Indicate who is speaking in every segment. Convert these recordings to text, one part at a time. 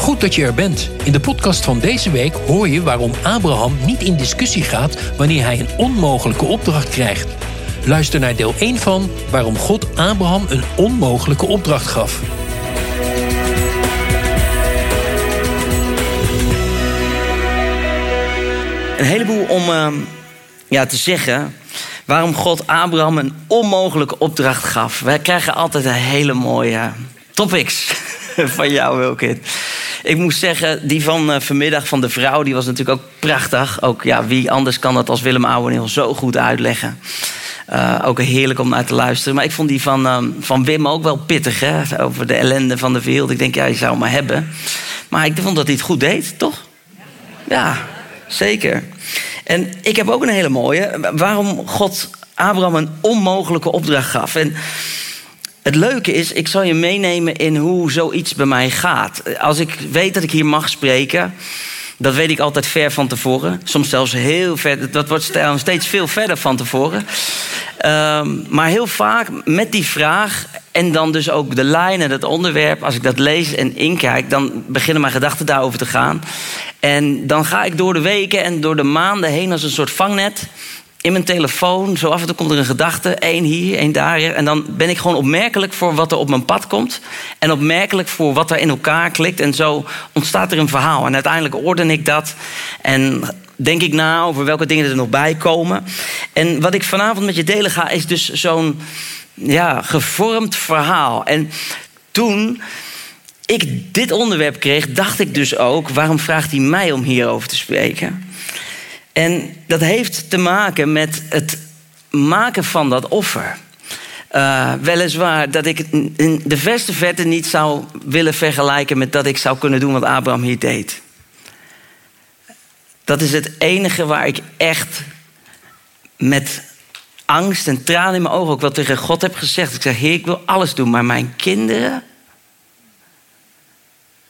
Speaker 1: Goed dat je er bent. In de podcast van deze week hoor je waarom Abraham niet in discussie gaat wanneer hij een onmogelijke opdracht krijgt. Luister naar deel 1 van waarom God Abraham een onmogelijke opdracht gaf.
Speaker 2: Een heleboel om ehm, ja, te zeggen waarom God Abraham een onmogelijke opdracht gaf. Wij krijgen altijd een hele mooie topics van jou, Wilkin. Ik moest zeggen, die van uh, vanmiddag van de vrouw, die was natuurlijk ook prachtig. Ook ja, wie anders kan dat als Willem Ouweneel zo goed uitleggen. Uh, ook heerlijk om naar te luisteren. Maar ik vond die van, uh, van Wim ook wel pittig, hè? Over de ellende van de wereld. Ik denk, ja, je zou maar hebben. Maar ik vond dat hij het goed deed, toch? Ja, zeker. En ik heb ook een hele mooie. Waarom God Abraham een onmogelijke opdracht gaf. En het leuke is, ik zal je meenemen in hoe zoiets bij mij gaat. Als ik weet dat ik hier mag spreken, dat weet ik altijd ver van tevoren. Soms zelfs heel ver, dat wordt steeds veel verder van tevoren. Um, maar heel vaak met die vraag en dan dus ook de lijn en het onderwerp, als ik dat lees en inkijk, dan beginnen mijn gedachten daarover te gaan. En dan ga ik door de weken en door de maanden heen als een soort vangnet in mijn telefoon. Zo af en toe komt er een gedachte, één hier, één daar. En dan ben ik gewoon opmerkelijk voor wat er op mijn pad komt. En opmerkelijk voor wat er in elkaar klikt. En zo ontstaat er een verhaal. En uiteindelijk orden ik dat. En denk ik na over welke dingen er nog bij komen. En wat ik vanavond met je delen ga, is dus zo'n ja, gevormd verhaal. En toen ik dit onderwerp kreeg, dacht ik dus ook: waarom vraagt hij mij om hierover te spreken? En dat heeft te maken met het maken van dat offer. Uh, weliswaar dat ik de verste verte niet zou willen vergelijken met dat ik zou kunnen doen wat Abraham hier deed. Dat is het enige waar ik echt met angst en tranen in mijn ogen ook wel tegen God heb gezegd. Ik zeg, Heer, ik wil alles doen, maar mijn kinderen,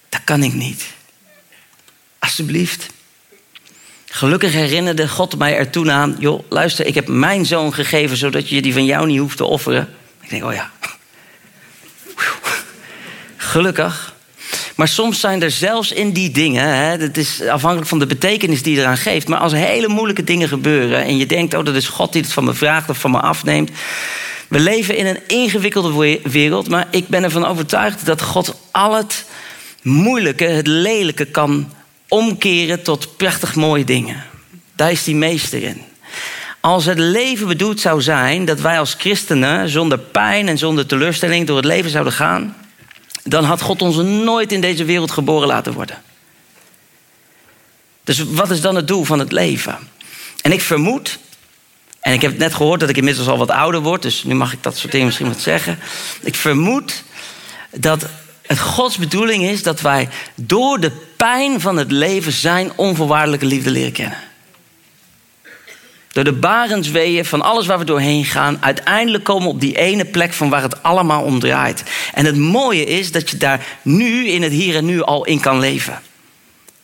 Speaker 2: dat kan ik niet. Alsjeblieft. Gelukkig herinnerde God mij er toen aan: joh, luister, ik heb mijn zoon gegeven zodat je die van jou niet hoeft te offeren. Ik denk, oh ja. Gelukkig. Maar soms zijn er zelfs in die dingen, hè, het is afhankelijk van de betekenis die je eraan geeft, maar als hele moeilijke dingen gebeuren en je denkt, oh dat is God die het van me vraagt of van me afneemt. We leven in een ingewikkelde wereld, maar ik ben ervan overtuigd dat God al het moeilijke, het lelijke kan omkeren tot prachtig mooie dingen. Daar is die meester in. Als het leven bedoeld zou zijn dat wij als christenen zonder pijn en zonder teleurstelling door het leven zouden gaan, dan had God ons nooit in deze wereld geboren laten worden. Dus wat is dan het doel van het leven? En ik vermoed, en ik heb net gehoord dat ik inmiddels al wat ouder word, dus nu mag ik dat soort dingen misschien wat zeggen. Ik vermoed dat het Gods bedoeling is dat wij door de pijn van het leven zijn onvoorwaardelijke liefde leren kennen. Door de barensweeën van alles waar we doorheen gaan, uiteindelijk komen op die ene plek van waar het allemaal om draait. En het mooie is dat je daar nu, in het hier en nu, al in kan leven.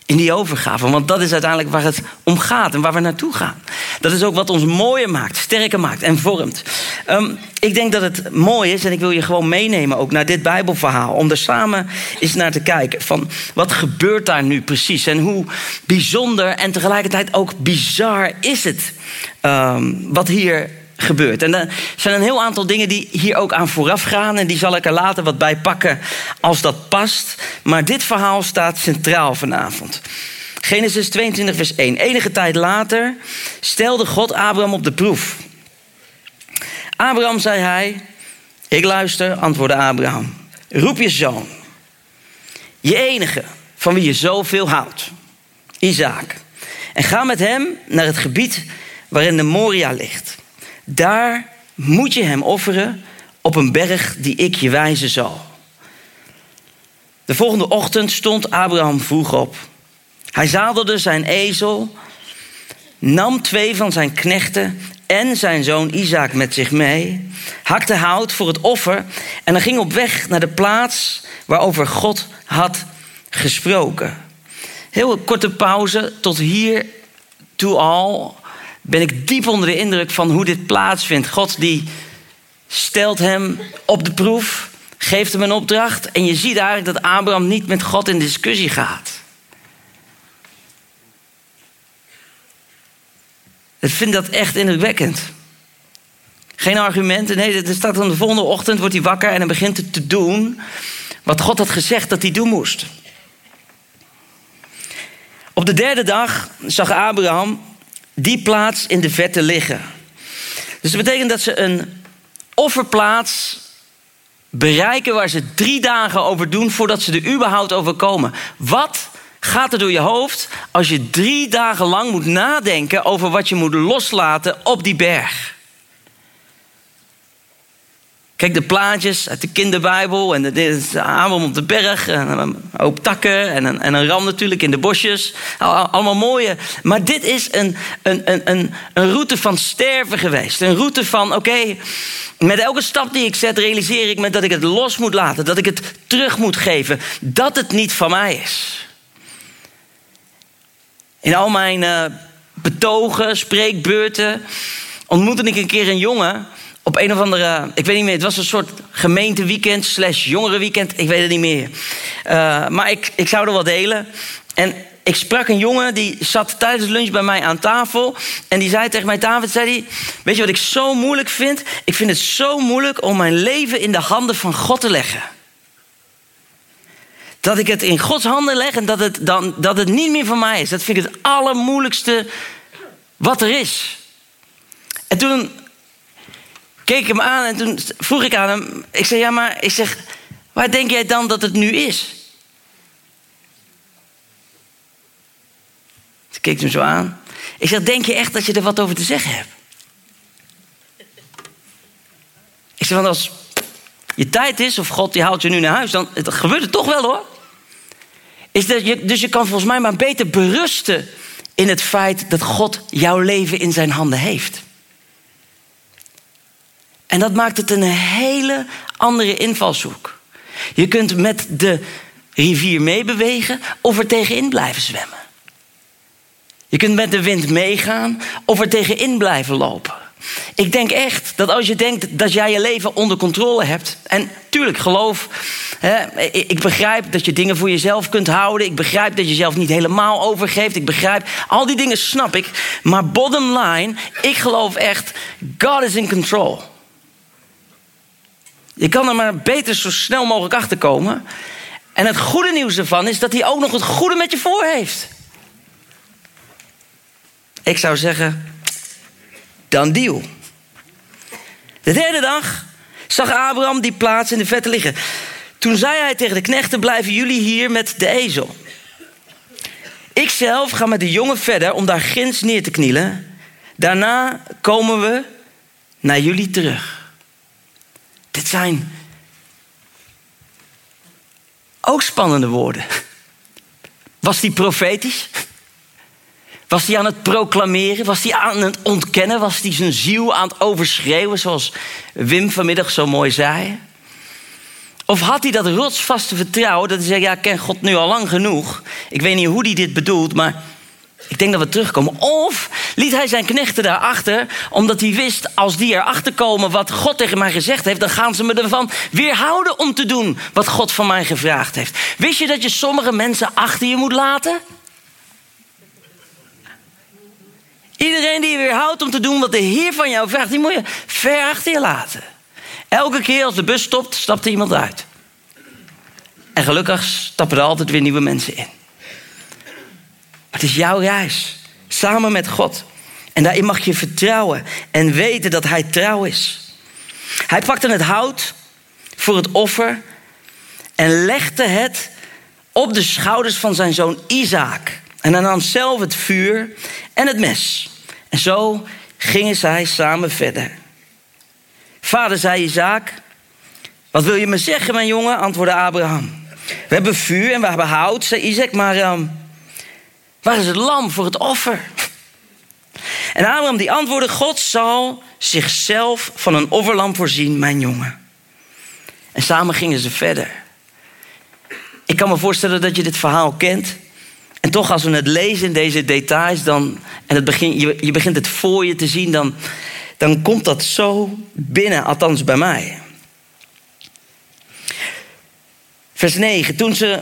Speaker 2: In die overgave, want dat is uiteindelijk waar het om gaat en waar we naartoe gaan. Dat is ook wat ons mooier maakt, sterker maakt en vormt. Um, ik denk dat het mooi is en ik wil je gewoon meenemen ook naar dit Bijbelverhaal. Om er samen eens naar te kijken van wat gebeurt daar nu precies en hoe bijzonder en tegelijkertijd ook bizar is het um, wat hier gebeurt. En er zijn een heel aantal dingen die hier ook aan vooraf gaan. En die zal ik er later wat bij pakken als dat past. Maar dit verhaal staat centraal vanavond. Genesis 22, vers 1. Enige tijd later stelde God Abraham op de proef. Abraham, zei hij. Ik luister, antwoordde Abraham. Roep je zoon. Je enige, van wie je zoveel houdt. Isaac. En ga met hem naar het gebied waarin de Moria ligt. Daar moet je hem offeren op een berg die ik je wijzen zal. De volgende ochtend stond Abraham vroeg op. Hij zadelde zijn ezel nam twee van zijn knechten en zijn zoon Isaac met zich mee, hakte hout voor het offer en dan ging op weg naar de plaats waarover God had gesproken. Heel korte pauze, tot hier toe al ben ik diep onder de indruk van hoe dit plaatsvindt. God die stelt hem op de proef, geeft hem een opdracht en je ziet eigenlijk dat Abraham niet met God in discussie gaat. Ik vind dat echt indrukwekkend. Geen argumenten. Nee, er staat dan de volgende ochtend wordt hij wakker en hij begint het te doen wat God had gezegd dat hij doen moest. Op de derde dag zag Abraham die plaats in de vette liggen. Dus dat betekent dat ze een offerplaats bereiken waar ze drie dagen over doen voordat ze er überhaupt over komen. Wat gaat er door je hoofd als je drie dagen lang moet nadenken over wat je moet loslaten op die berg? Kijk, de plaatjes uit de kinderbijbel en dit is op de berg, en een hoop takken en een, en een ram natuurlijk in de bosjes. Allemaal mooie. Maar dit is een, een, een, een, route van sterven geweest. Een route van, oké, met elke stap die ik zet realiseer ik me dat ik het los moet laten. Dat ik het terug moet geven. Dat het niet van mij is. In al mijn uh, betogen, spreekbeurten ontmoette ik een keer een jongen op een of andere, ik weet niet meer, het was een soort gemeenteweekend slash jongerenweekend, ik weet het niet meer. Uh, maar ik, ik zou er wel delen. En ik sprak een jongen die zat tijdens lunch bij mij aan tafel. En die zei tegen mij, David, zei hij, weet je wat ik zo moeilijk vind? Ik vind het zo moeilijk om mijn leven in de handen van God te leggen. Dat ik het in Gods handen leg en dat het, dan, dat het niet meer van mij is. Dat vind ik het allermoeilijkste wat er is. En toen keek ik hem aan en toen vroeg ik aan hem. Ik zei, ja, maar ik zeg, waar denk jij dan dat het nu is? Ze keek hem zo aan. Ik zeg, denk je echt dat je er wat over te zeggen hebt? Ik zeg, want als je tijd is of God die haalt je nu naar huis, dan gebeurt het toch wel hoor. Je, dus je kan volgens mij maar beter berusten in het feit dat God jouw leven in zijn handen heeft. En dat maakt het een hele andere invalshoek. Je kunt met de rivier meebewegen of er tegenin blijven zwemmen. Je kunt met de wind meegaan of er tegenin blijven lopen. Ik denk echt dat als je denkt dat jij je leven onder controle hebt. En tuurlijk, geloof. Hè, ik begrijp dat je dingen voor jezelf kunt houden. Ik begrijp dat je jezelf niet helemaal overgeeft. Ik begrijp. Al die dingen snap ik. Maar bottom line, ik geloof echt. God is in control. Je kan er maar beter zo snel mogelijk achter komen. En het goede nieuws ervan is dat hij ook nog het goede met je voor heeft. Ik zou zeggen, dan deal. De derde dag zag Abraham die plaats in de vette liggen. Toen zei hij tegen de knechten: Blijven jullie hier met de ezel? Ik zelf ga met de jongen verder om daar ginds neer te knielen. Daarna komen we naar jullie terug. Dit zijn ook spannende woorden. Was die profetisch? Was hij aan het proclameren? Was hij aan het ontkennen? Was hij zijn ziel aan het overschreeuwen, zoals Wim vanmiddag zo mooi zei? Of had hij dat rotsvaste vertrouwen dat hij zei: Ja, ik ken God nu al lang genoeg. Ik weet niet hoe hij dit bedoelt, maar ik denk dat we terugkomen. Of liet hij zijn knechten daarachter, omdat hij wist: als die erachter komen wat God tegen mij gezegd heeft, dan gaan ze me ervan weerhouden om te doen wat God van mij gevraagd heeft. Wist je dat je sommige mensen achter je moet laten? Iedereen die je weerhoudt om te doen wat de Heer van jou vraagt, die moet je ver achter je laten. Elke keer als de bus stopt, stapt er iemand uit. En gelukkig stappen er altijd weer nieuwe mensen in. Maar het is jouw reis, samen met God. En daarin mag je vertrouwen en weten dat Hij trouw is. Hij pakte het hout voor het offer en legde het op de schouders van zijn zoon Isaac. En hij nam zelf het vuur en het mes. En zo gingen zij samen verder. Vader, zei Isaac, wat wil je me zeggen, mijn jongen? antwoordde Abraham. We hebben vuur en we hebben hout, zei Isaac, maar waar is het lam voor het offer? En Abraham die antwoordde, God zal zichzelf van een offerlam voorzien, mijn jongen. En samen gingen ze verder. Ik kan me voorstellen dat je dit verhaal kent. En toch, als we het lezen in deze details, dan, en het begin, je, je begint het voor je te zien, dan, dan komt dat zo binnen, althans bij mij. Vers 9. Toen ze,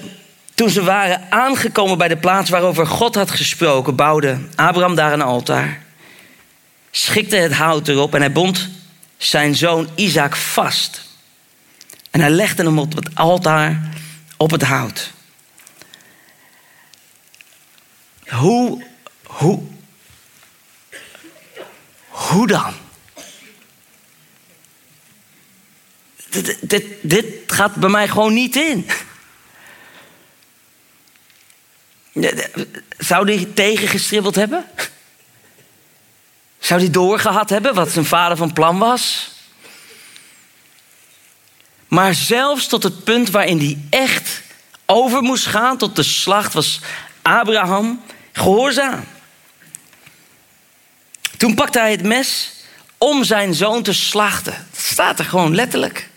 Speaker 2: toen ze waren aangekomen bij de plaats waarover God had gesproken, bouwde Abraham daar een altaar. Schikte het hout erop en hij bond zijn zoon Isaac vast. En hij legde hem op het altaar op het hout. Hoe, hoe, hoe dan? Dit, dit, dit gaat bij mij gewoon niet in. Zou hij tegengestribbeld hebben? Zou hij doorgehad hebben wat zijn vader van plan was? Maar zelfs tot het punt waarin hij echt over moest gaan, tot de slacht, was Abraham gehoorzaam. Toen pakte hij het mes om zijn zoon te slachten. Dat staat er gewoon letterlijk.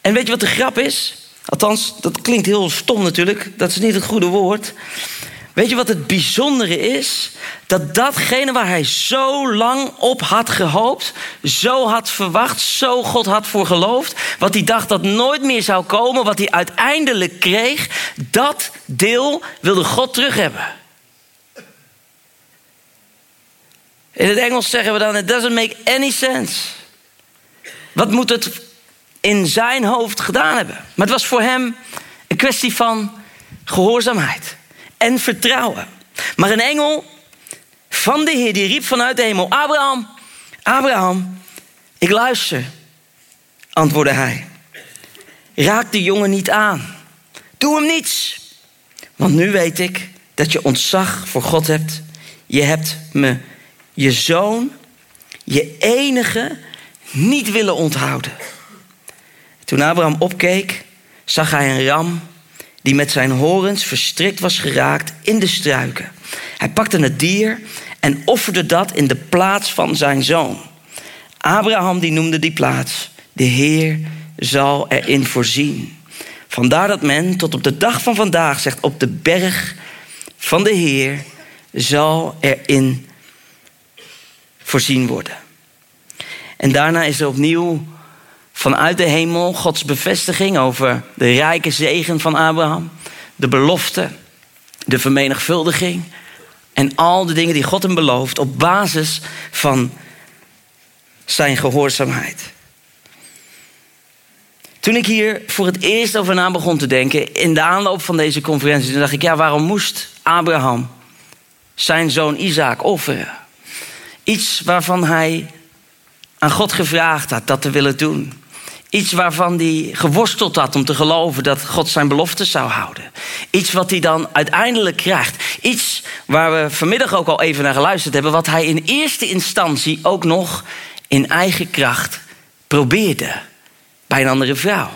Speaker 2: En weet je wat de grap is? Althans, dat klinkt heel stom natuurlijk. Dat is niet het goede woord. Weet je wat het bijzondere is? Dat datgene waar hij zo lang op had gehoopt, zo had verwacht, zo God had voor geloofd, wat hij dacht dat nooit meer zou komen, wat hij uiteindelijk kreeg, dat deel wilde God terug hebben. In het Engels zeggen we dan: It doesn't make any sense. Wat moet het in zijn hoofd gedaan hebben? Maar het was voor hem een kwestie van gehoorzaamheid en vertrouwen. Maar een engel van de Heer die riep vanuit de hemel: Abraham, Abraham, ik luister, antwoordde hij. Raak de jongen niet aan. Doe hem niets. Want nu weet ik dat je ontzag voor God hebt. Je hebt me, je zoon, je enige, niet willen onthouden. Toen Abraham opkeek, zag hij een ram die met zijn horens verstrikt was geraakt in de struiken. Hij pakte het dier en offerde dat in de plaats van zijn zoon. Abraham die noemde die plaats, de Heer zal erin voorzien. Vandaar dat men tot op de dag van vandaag zegt, op de berg van de Heer zal erin voorzien worden. En daarna is er opnieuw vanuit de hemel Gods bevestiging over de rijke zegen van Abraham, de belofte, de vermenigvuldiging en al de dingen die God hem belooft op basis van zijn gehoorzaamheid. Toen ik hier voor het eerst over na begon te denken, in de aanloop van deze conferentie, toen dacht ik, ja, waarom moest Abraham zijn zoon Isaac offeren? Iets waarvan hij aan God gevraagd had dat te willen doen. Iets waarvan hij geworsteld had om te geloven dat God zijn belofte zou houden. Iets wat hij dan uiteindelijk krijgt. Iets waar we vanmiddag ook al even naar geluisterd hebben. Wat hij in eerste instantie ook nog in eigen kracht probeerde. Bij een andere vrouw.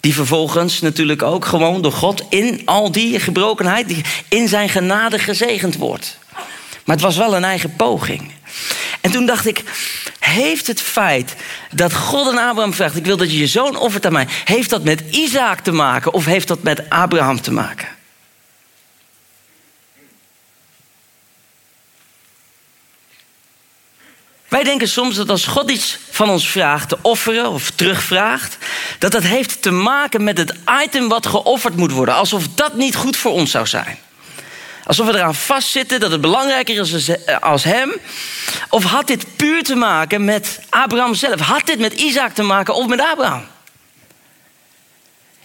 Speaker 2: Die vervolgens natuurlijk ook gewoon door God in al die gebrokenheid, in zijn genade gezegend wordt. Maar het was wel een eigen poging. En toen dacht ik, heeft het feit dat God aan Abraham vraagt: Ik wil dat je je zoon offert aan mij, heeft dat met Isaac te maken of heeft dat met Abraham te maken? Wij denken soms dat als God iets van ons vraagt te offeren of terugvraagt, dat dat heeft te maken met het item wat geofferd moet worden. Alsof dat niet goed voor ons zou zijn. Alsof we eraan vastzitten dat het belangrijker is als hem. Of had dit puur te maken met Abraham zelf? Had dit met Isaac te maken of met Abraham?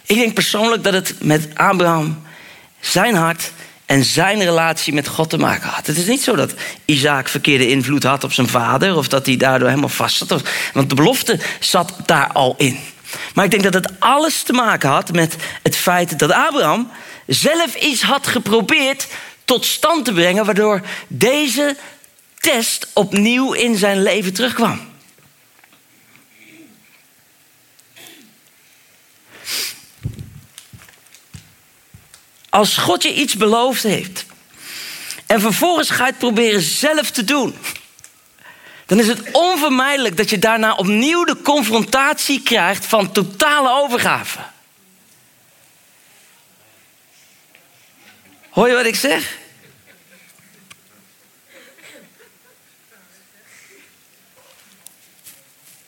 Speaker 2: Ik denk persoonlijk dat het met Abraham, zijn hart en zijn relatie met God te maken had. Het is niet zo dat Isaac verkeerde invloed had op zijn vader of dat hij daardoor helemaal vast zat. Want de belofte zat daar al in. Maar ik denk dat het alles te maken had met het feit dat Abraham zelf iets had geprobeerd tot stand te brengen, waardoor deze test opnieuw in zijn leven terugkwam. Als God je iets beloofd heeft En vervolgens ga je het proberen zelf te doen. Dan is het onvermijdelijk dat je daarna opnieuw de confrontatie krijgt van totale overgave. Hoor je wat ik zeg?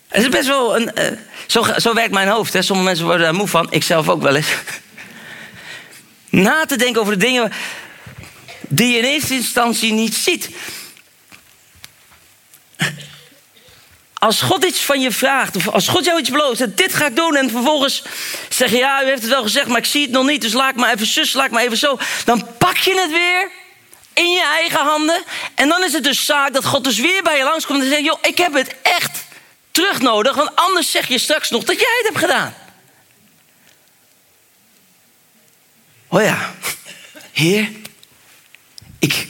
Speaker 2: Het is best wel een. Uh, zo, zo werkt mijn hoofd. Hè. Sommige mensen worden daar moe van. Ik zelf ook wel eens. Na te denken over de dingen die je in eerste instantie niet ziet. Als God iets van je vraagt, of als God jou iets belooft, dit ga ik doen, en vervolgens zeg je, ja, u heeft het wel gezegd, maar ik zie het nog niet, dus laat maar even zus, laat maar even zo. Dan pak je het weer in je eigen handen. En dan is het dus zaak dat God dus weer bij je langskomt en zegt, joh, ik heb het echt terug nodig, want anders zeg je straks nog dat jij het hebt gedaan. Oh ja, Heer, ik,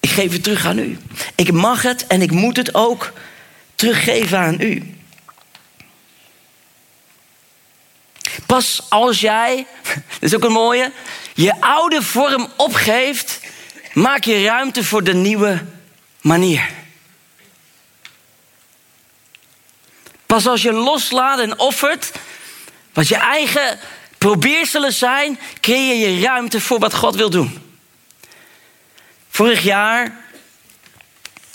Speaker 2: ik geef het terug aan u. Ik mag het en ik moet het ook teruggeven aan u. Pas als jij, dat is ook een mooie, je oude vorm opgeeft, maak je ruimte voor de nieuwe manier. Pas als je loslaat en offert, wat je eigen probeerselen zijn, creëer je ruimte voor wat God wil doen. Vorig jaar,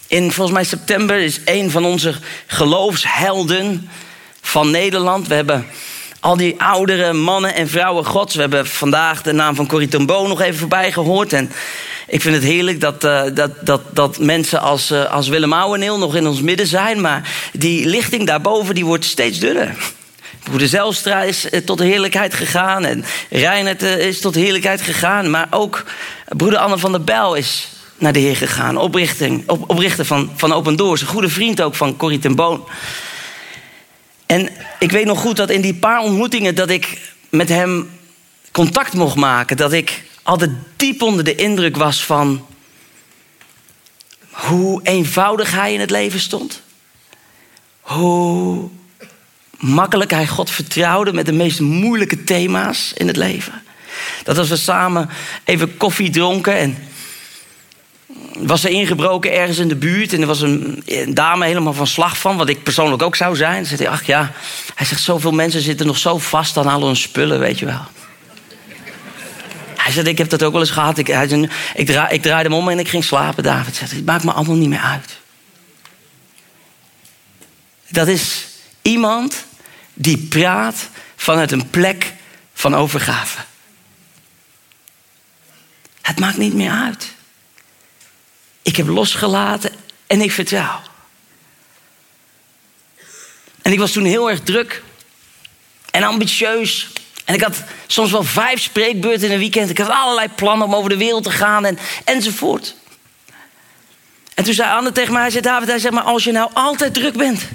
Speaker 2: in volgens mij september, is een van onze geloofshelden van Nederland. We hebben al die oudere mannen en vrouwen gods. We hebben vandaag de naam van Corrie ten nog even voorbij gehoord. En ik vind het heerlijk dat, uh, dat, dat, dat mensen als, uh, als Willem Ouweneel nog in ons midden zijn. Maar die lichting daarboven die wordt steeds dunner. Broeder Zelstra is eh, tot de heerlijkheid gegaan. En Reinert is tot heerlijkheid gegaan. Maar ook broeder Anne van der Bijl is naar de Heer gegaan. Oprichting, op, oprichter van, van Open Doors. Een goede vriend ook van Corrie ten Boon. En ik weet nog goed dat in die paar ontmoetingen dat ik met hem contact mocht maken. Dat ik altijd diep onder de indruk was van hoe eenvoudig hij in het leven stond. Hoe makkelijk hij God vertrouwde met de meest moeilijke thema's in het leven. Dat als we samen even koffie dronken en was er ingebroken ergens in de buurt en er was een, dame helemaal van slag van, wat ik persoonlijk ook zou zijn. Dan zei hij, ach ja, hij zegt, zoveel mensen zitten nog zo vast aan al hun spullen, weet je wel. Hij zei, ik heb dat ook wel eens gehad. Ik, ik, ik draaide hem om en ik ging slapen. David zegt, het maakt me allemaal niet meer uit. Dat is iemand die praat vanuit een plek van overgave. Het maakt niet meer uit. Ik heb losgelaten en ik vertrouw. En ik was toen heel erg druk en ambitieus en ik had soms wel vijf spreekbeurten in een weekend. Ik had allerlei plannen om over de wereld te gaan en, enzovoort. En toen zei Anne tegen mij, hij zei, David, hij maar als je nou altijd druk bent.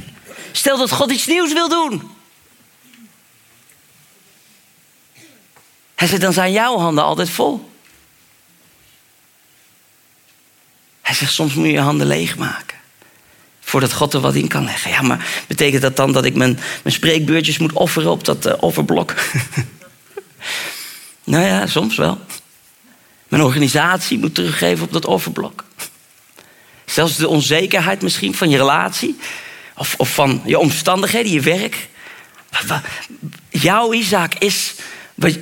Speaker 2: Stel dat God iets nieuws wil doen. Hij zei, dan zijn jouw handen altijd vol. Hij zegt, soms moet je je handen leegmaken. Voordat God er wat in kan leggen. Ja, maar betekent dat dan dat ik mijn, mijn spreekbeurtjes moet offeren op dat uh, offerblok? nou ja, soms wel. Mijn organisatie moet teruggeven op dat offerblok. Zelfs de onzekerheid misschien van je relatie. Of, of van je omstandigheden, je werk. Jouw Isaac is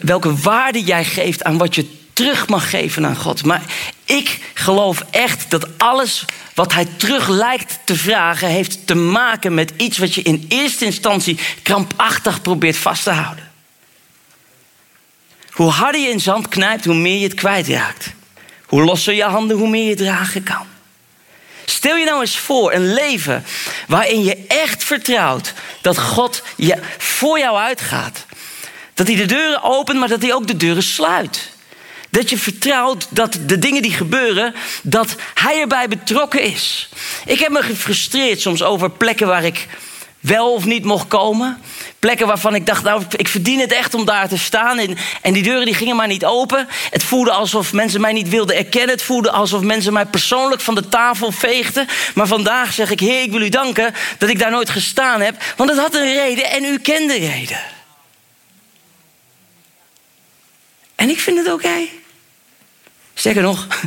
Speaker 2: welke waarde jij geeft aan wat je terug mag geven aan God. Maar ik geloof echt dat alles wat hij terug lijkt te vragen, heeft te maken met iets wat je in eerste instantie krampachtig probeert vast te houden. Hoe harder je in zand knijpt, hoe meer je het kwijtraakt. Hoe losser je handen, hoe meer je dragen kan. Stel je nou eens voor een leven waarin je echt vertrouwt dat God je voor jou uitgaat. Dat hij de deuren opent, maar dat hij ook de deuren sluit. Dat je vertrouwt dat de dingen die gebeuren, dat hij erbij betrokken is. Ik heb me gefrustreerd soms over plekken waar ik wel of niet mocht komen. Plekken waarvan ik dacht, nou, ik verdien het echt om daar te staan. En, die deuren die gingen maar niet open. Het voelde alsof mensen mij niet wilden erkennen. Het voelde alsof mensen mij persoonlijk van de tafel veegden. Maar vandaag zeg ik, Heer, ik wil u danken dat ik daar nooit gestaan heb. Want het had een reden en u kende de reden. En ik vind het oké. Sterker nog,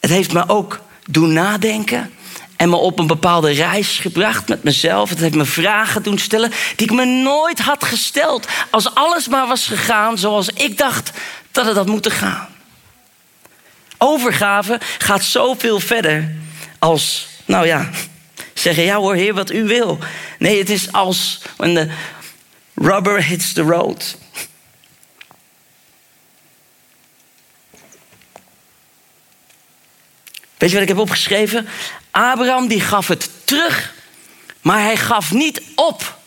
Speaker 2: heeft me ook doen nadenken en me op een bepaalde reis gebracht met mezelf. Het heeft me vragen doen stellen die ik me nooit had gesteld. Als alles maar was gegaan zoals ik dacht dat het had moeten gaan. Overgave gaat zoveel verder als, nou ja, zeggen: Ja hoor, Heer, wat u wil. Nee, het is als when the rubber hits the road. Weet je wat ik heb opgeschreven? Abraham die gaf het terug, maar hij gaf niet op.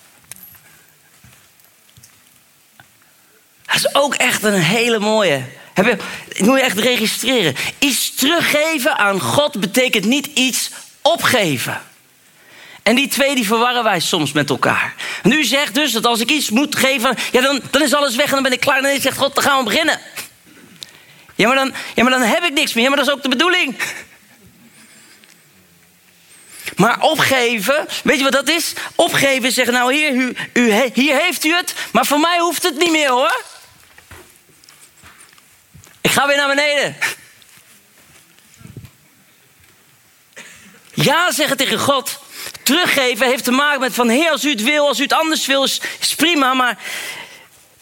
Speaker 2: Dat is ook echt een hele mooie. Heb je, ik moet je echt registreren. Iets teruggeven aan God betekent niet iets opgeven. En die twee die verwarren wij soms met elkaar. En u zegt dus dat als ik iets moet geven, ja, dan, dan is alles weg en dan ben ik klaar. En dan zegt God, dan gaan we beginnen. Ja maar, dan, ja, maar dan heb ik niks meer. Ja, maar dat is ook de bedoeling. Maar opgeven, weet je wat dat is? Opgeven zeggen, nou hier, u, u, hier heeft u het, maar voor mij hoeft het niet meer hoor. Ik ga weer naar beneden. Ja zeggen tegen God. Teruggeven heeft te maken met van Heer, als u het wil, als u het anders wil, is, is prima. Maar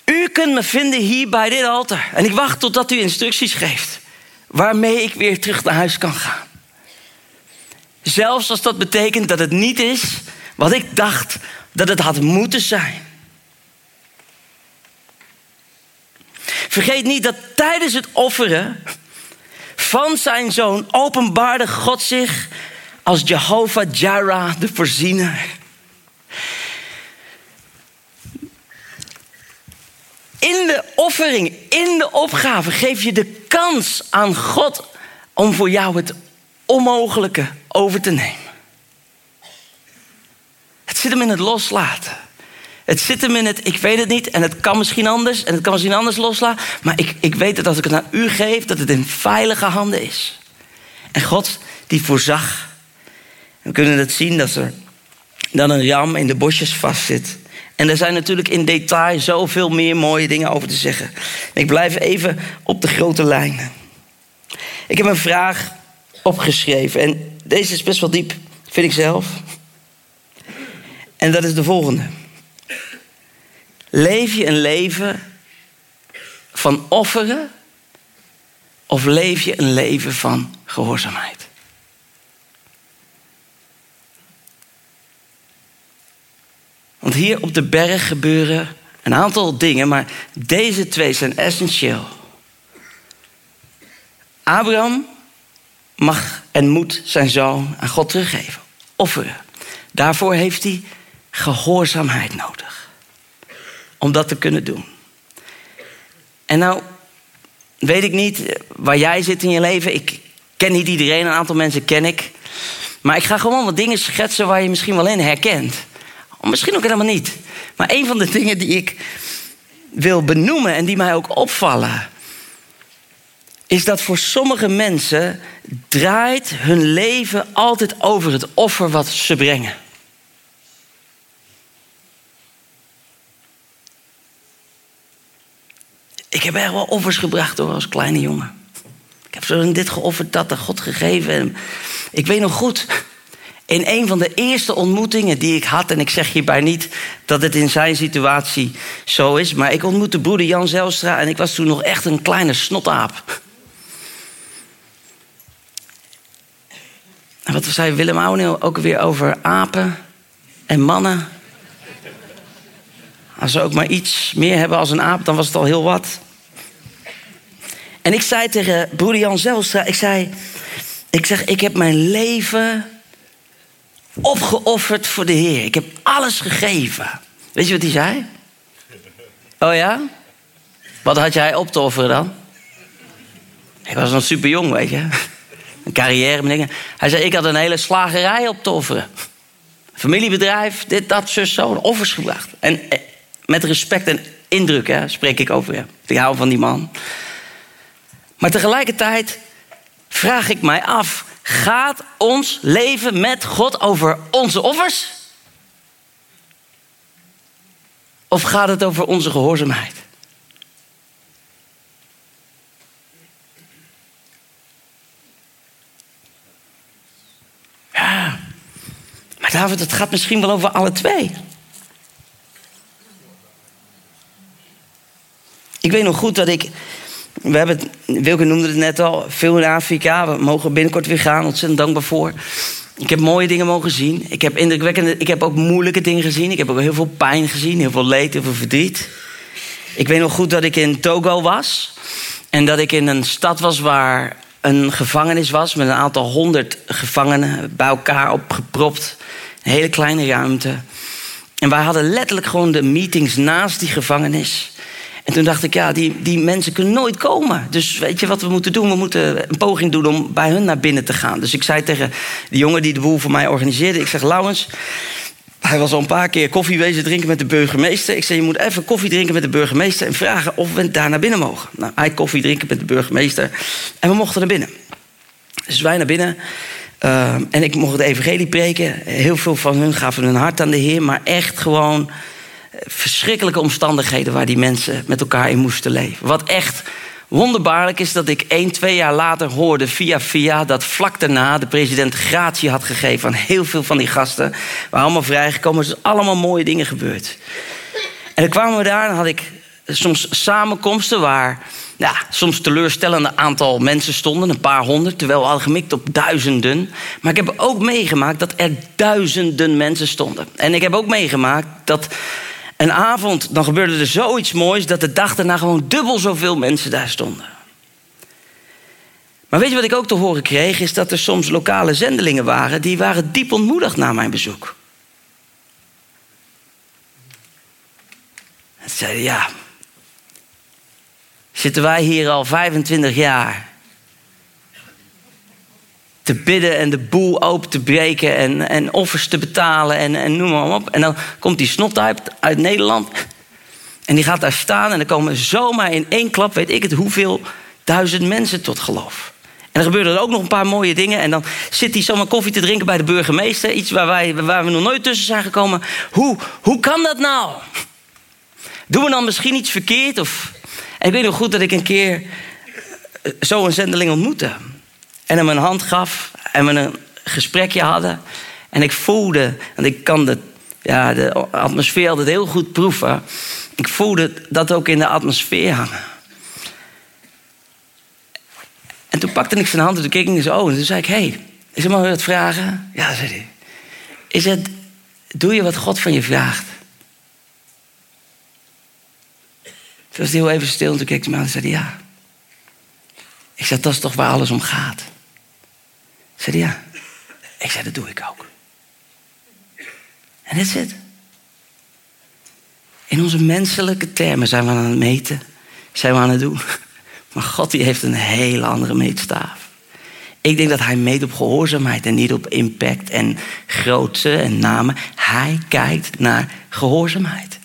Speaker 2: u kunt me vinden hier bij dit altaar. En ik wacht totdat u instructies geeft. Waarmee ik weer terug naar huis kan gaan. Zelfs als dat betekent dat het niet is wat ik dacht dat het had moeten zijn. Vergeet niet dat tijdens het offeren van zijn zoon openbaarde God zich als Jehovah Jireh, de voorziener. In de offering, in de opgave geef je de kans aan God om voor jou het onmogelijke over te nemen. Het zit hem in het loslaten. Het zit hem in het, ik weet het niet en het kan misschien anders en het kan misschien anders loslaten. Maar ik, ik weet dat als ik het aan u geef, dat het in veilige handen is. En God die voorzag. We kunnen het zien dat er dan een ram in de bosjes vastzit. En er zijn natuurlijk in detail zoveel meer mooie dingen over te zeggen. Ik blijf even op de grote lijnen. Ik heb een vraag opgeschreven. En deze is best wel diep, vind ik zelf. En dat is de volgende. Leef je een leven van offeren of leef je een leven van gehoorzaamheid? Want hier op de berg gebeuren een aantal dingen, maar deze twee zijn essentieel. Abraham mag en moet zijn zoon aan God teruggeven. Offeren. Daarvoor heeft hij gehoorzaamheid nodig. Om dat te kunnen doen. En nou, weet ik niet waar jij zit in je leven. Ik ken niet iedereen, een aantal mensen ken ik. Maar ik ga gewoon wat dingen schetsen waar je misschien wel in herkent. Of misschien ook helemaal niet. Maar een van de dingen die ik wil benoemen en die mij ook opvallen is dat voor sommige mensen draait hun leven altijd over het offer wat ze brengen. Ik heb er wel offers gebracht hoor, als kleine jongen. Ik heb zo dit geofferd, dat aan God gegeven. Ik weet nog goed, in een van de eerste ontmoetingen die ik had, en ik zeg hierbij niet dat het in zijn situatie zo is, maar ik ontmoette broeder Jan Zelstra en ik was toen nog echt een kleine snotaap. Wat zei Willem Ouweneel ook weer over apen en mannen? Als ze ook maar iets meer hebben als een aap, dan was het al heel wat. En ik zei tegen broeder Jan Zelstra, ik zei... Ik zeg, ik heb mijn leven opgeofferd voor de Heer. Ik heb alles gegeven. Weet je wat hij zei? Oh ja? Wat had jij op te offeren dan? Ik was nog super jong, weet je een carrière met dingen. Hij zei, ik had een hele slagerij op te offeren. Familiebedrijf, dit, dat, zus, zo, offers gebracht. En eh, met respect en indruk hè, spreek ik over. Ja. Ik hou van die man. Maar tegelijkertijd vraag ik mij af: gaat ons leven met God over onze offers? Of gaat het over onze gehoorzaamheid? David, het gaat misschien wel over alle twee. Ik weet nog goed dat ik. We hebben het, Wilke noemde het net al, veel in Afrika. We mogen binnenkort weer gaan, ontzettend dankbaar voor. Ik heb mooie dingen mogen zien. Ik heb indrukwekkende, ik heb ook moeilijke dingen gezien. Ik heb ook heel veel pijn gezien, heel veel leed, heel veel verdriet. Ik weet nog goed dat ik in Togo was. En dat ik in een stad was waar een gevangenis was met een aantal honderd gevangenen bij elkaar opgepropt. Een hele kleine ruimte. En wij hadden letterlijk gewoon de meetings naast die gevangenis. En toen dacht ik, ja, die, die mensen kunnen nooit komen. Dus weet je wat we moeten doen? We moeten een poging doen om bij hun naar binnen te gaan. Dus ik zei tegen de jongen die de boel voor mij organiseerde... ik zeg, Laurens, hij was al een paar keer koffie wezen drinken met de burgemeester. Ik zei, je moet even koffie drinken met de burgemeester... en vragen of we daar naar binnen mogen. Nou, hij koffie drinken met de burgemeester. En we mochten naar binnen. Dus wij naar binnen... Uh, en ik mocht het evangelie preken. Heel veel van hun gaven hun hart aan de Heer, maar echt gewoon verschrikkelijke omstandigheden waar die mensen met elkaar in moesten leven. Wat echt wonderbaarlijk is dat ik één, twee jaar later hoorde via via dat vlak daarna de president gratie had gegeven aan heel veel van die gasten. Waren allemaal vrijgekomen. Er zijn allemaal mooie dingen gebeurd. En dan kwamen we daar en had ik soms samenkomsten waar ja, soms teleurstellende aantal mensen stonden, een paar honderd, terwijl we hadden gemikt op duizenden. Maar ik heb ook meegemaakt dat er duizenden mensen stonden. En ik heb ook meegemaakt dat een avond, dan gebeurde er zoiets moois dat de dag daarna gewoon dubbel zoveel mensen daar stonden. Maar weet je wat ik ook te horen kreeg? Is dat er soms lokale zendelingen waren die waren diep ontmoedigd na mijn bezoek. Ze zeiden ja, zitten wij hier al 25 jaar te bidden en de boel open te breken en, en offers te betalen en, en noem maar op. En dan komt die snot uit, Nederland en die gaat daar staan en dan komen zomaar in één klap, weet ik het, hoeveel duizend mensen tot geloof. En er gebeuren er ook nog een paar mooie dingen. En dan zit hij zomaar koffie te drinken bij de burgemeester. Iets waar, wij, waar we nog nooit tussen zijn gekomen. Hoe, hoe kan dat nou? Doen we dan misschien iets verkeerd? Of... Ik weet nog goed dat ik een keer zo een zendeling ontmoette. En hem een hand gaf en we een gesprekje hadden. En ik voelde, want ik kan de, ja, de atmosfeer altijd heel goed proeven. Ik voelde dat ook in de atmosfeer hangen. En toen pakte ik zijn hand en toen keek ik in zijn ogen. En toen zei ik, hey, is er maar wat vragen? Ja, zei hij. Is het, doe je wat God van je vraagt? Toen was hij heel even stil en toen keek hij me aan en zei ja. Ik zei, dat is toch waar alles om gaat? Zei ja. Ik zei, dat doe ik ook. En is het. In onze menselijke termen zijn we aan het meten, zijn we aan het doen. Maar God die heeft een hele andere meetstaaf. Ik denk dat hij meet op gehoorzaamheid en niet op impact en grootte en namen. Hij kijkt naar gehoorzaamheid.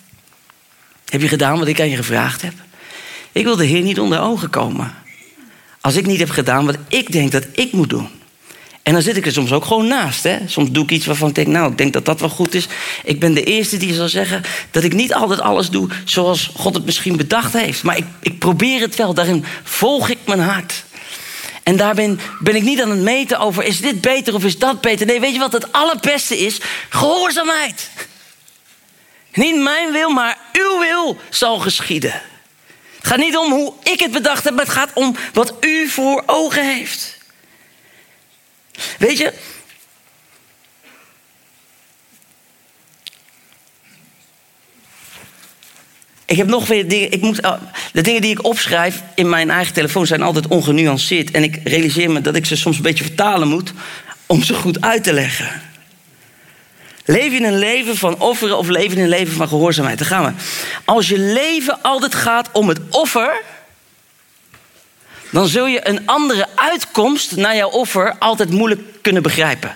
Speaker 2: Heb je gedaan wat ik aan je gevraagd heb? Ik wil de Heer niet onder ogen komen. Als ik niet heb gedaan wat ik denk dat ik moet doen. En dan zit ik er soms ook gewoon naast. Hè? Soms doe ik iets waarvan ik denk, nou, ik denk dat dat wel goed is. Ik ben de eerste die zal zeggen dat ik niet altijd alles doe zoals God het misschien bedacht heeft. Maar ik, ik probeer het wel. Daarin volg ik mijn hart. En daar ben, ben ik niet aan het meten over, is dit beter of is dat beter? Nee, weet je wat het allerbeste is? Gehoorzaamheid. Niet mijn wil, maar uw wil zal geschieden. Het gaat niet om hoe ik het bedacht heb, maar het gaat om wat u voor ogen heeft. Weet je? Ik heb nog weer dingen. Ik moet, oh, de dingen die ik opschrijf in mijn eigen telefoon zijn altijd ongenuanceerd. En ik realiseer me dat ik ze soms een beetje vertalen moet om ze goed uit te leggen. Leef je een leven van offeren of leef je een leven van gehoorzaamheid? Daar gaan we. Als je leven altijd gaat om het offer, dan zul je een andere uitkomst naar jouw offer altijd moeilijk kunnen begrijpen.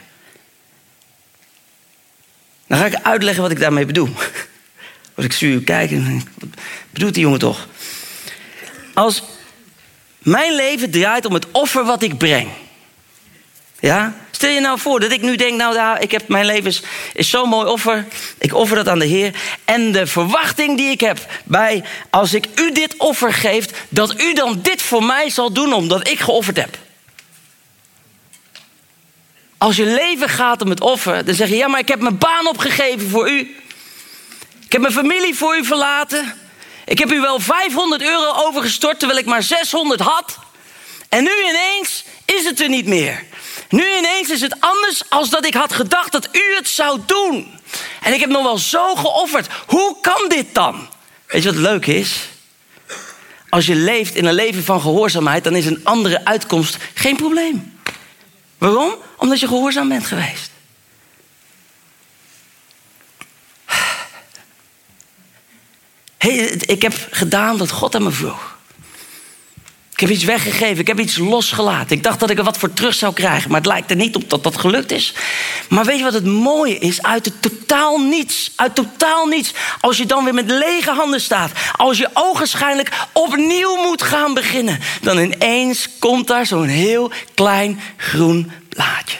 Speaker 2: Dan ga ik uitleggen wat ik daarmee bedoel. Als ik zuur kijk, wat bedoelt die jongen toch? Als mijn leven draait om het offer wat ik breng. Ja? Stel je nou voor dat ik nu denk, nou ik heb, mijn leven is, is zo'n mooi offer. Ik offer dat aan de Heer. En de verwachting die ik heb bij, als ik u dit offer geef, dat u dan dit voor mij zal doen omdat ik geofferd heb. Als je leven gaat om het offer, dan zeg je: Ja, maar ik heb mijn baan opgegeven voor u. Ik heb mijn familie voor u verlaten. Ik heb u wel 500 euro overgestort terwijl ik maar 600 had. En nu ineens is het er niet meer. Nu ineens is het anders als dat ik had gedacht dat u het zou doen. En ik heb nog wel zo geofferd. Hoe kan dit dan? Weet je wat leuk is? Als je leeft in een leven van gehoorzaamheid, dan is een andere uitkomst geen probleem. Waarom? Omdat je gehoorzaam bent geweest. Hey, ik heb gedaan wat God aan me vroeg. Ik heb iets weggegeven, ik heb iets losgelaten. Ik dacht dat ik er wat voor terug zou krijgen, maar het lijkt er niet op dat dat gelukt is. Maar weet je wat het mooie is? Uit het totaal niets, uit totaal niets, als je dan weer met lege handen staat, als je ogenschijnlijk opnieuw moet gaan beginnen, dan ineens komt daar zo'n heel klein groen blaadje.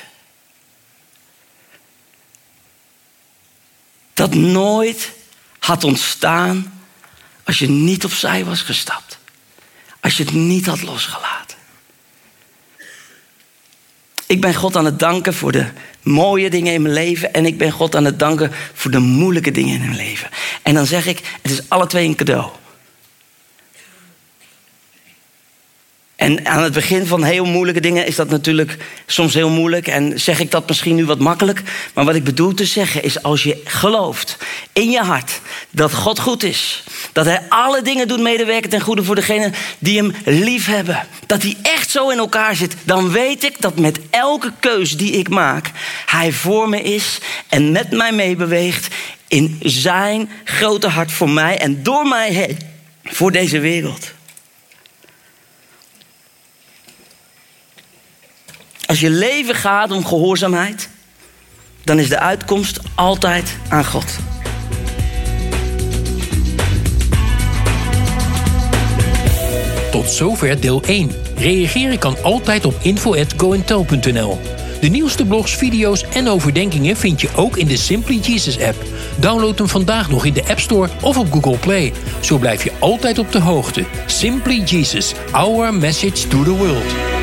Speaker 2: Dat nooit had ontstaan als je niet opzij was gestapt. Als je het niet had losgelaten. Ik ben God aan het danken voor de mooie dingen in mijn leven. En ik ben God aan het danken voor de moeilijke dingen in mijn leven. En dan zeg ik, het is alle twee een cadeau. En aan het begin van heel moeilijke dingen is dat natuurlijk soms heel moeilijk. En zeg ik dat misschien nu wat makkelijk. Maar wat ik bedoel te zeggen is als je gelooft in je hart dat God goed is. Dat hij alle dingen doet medewerken ten goede voor degenen die hem lief hebben. Dat hij echt zo in elkaar zit. Dan weet ik dat met elke keus die ik maak, hij voor me is en met mij meebeweegt in zijn grote hart voor mij en door mij heen voor deze wereld. Als je leven gaat om gehoorzaamheid, dan is de uitkomst altijd aan God.
Speaker 1: Tot zover deel 1. Reageren kan altijd op info.goentel.nl. De nieuwste blogs, video's en overdenkingen vind je ook in de Simply Jesus app. Download hem vandaag nog in de App Store of op Google Play. Zo blijf je altijd op de hoogte. Simply Jesus, our message to the world.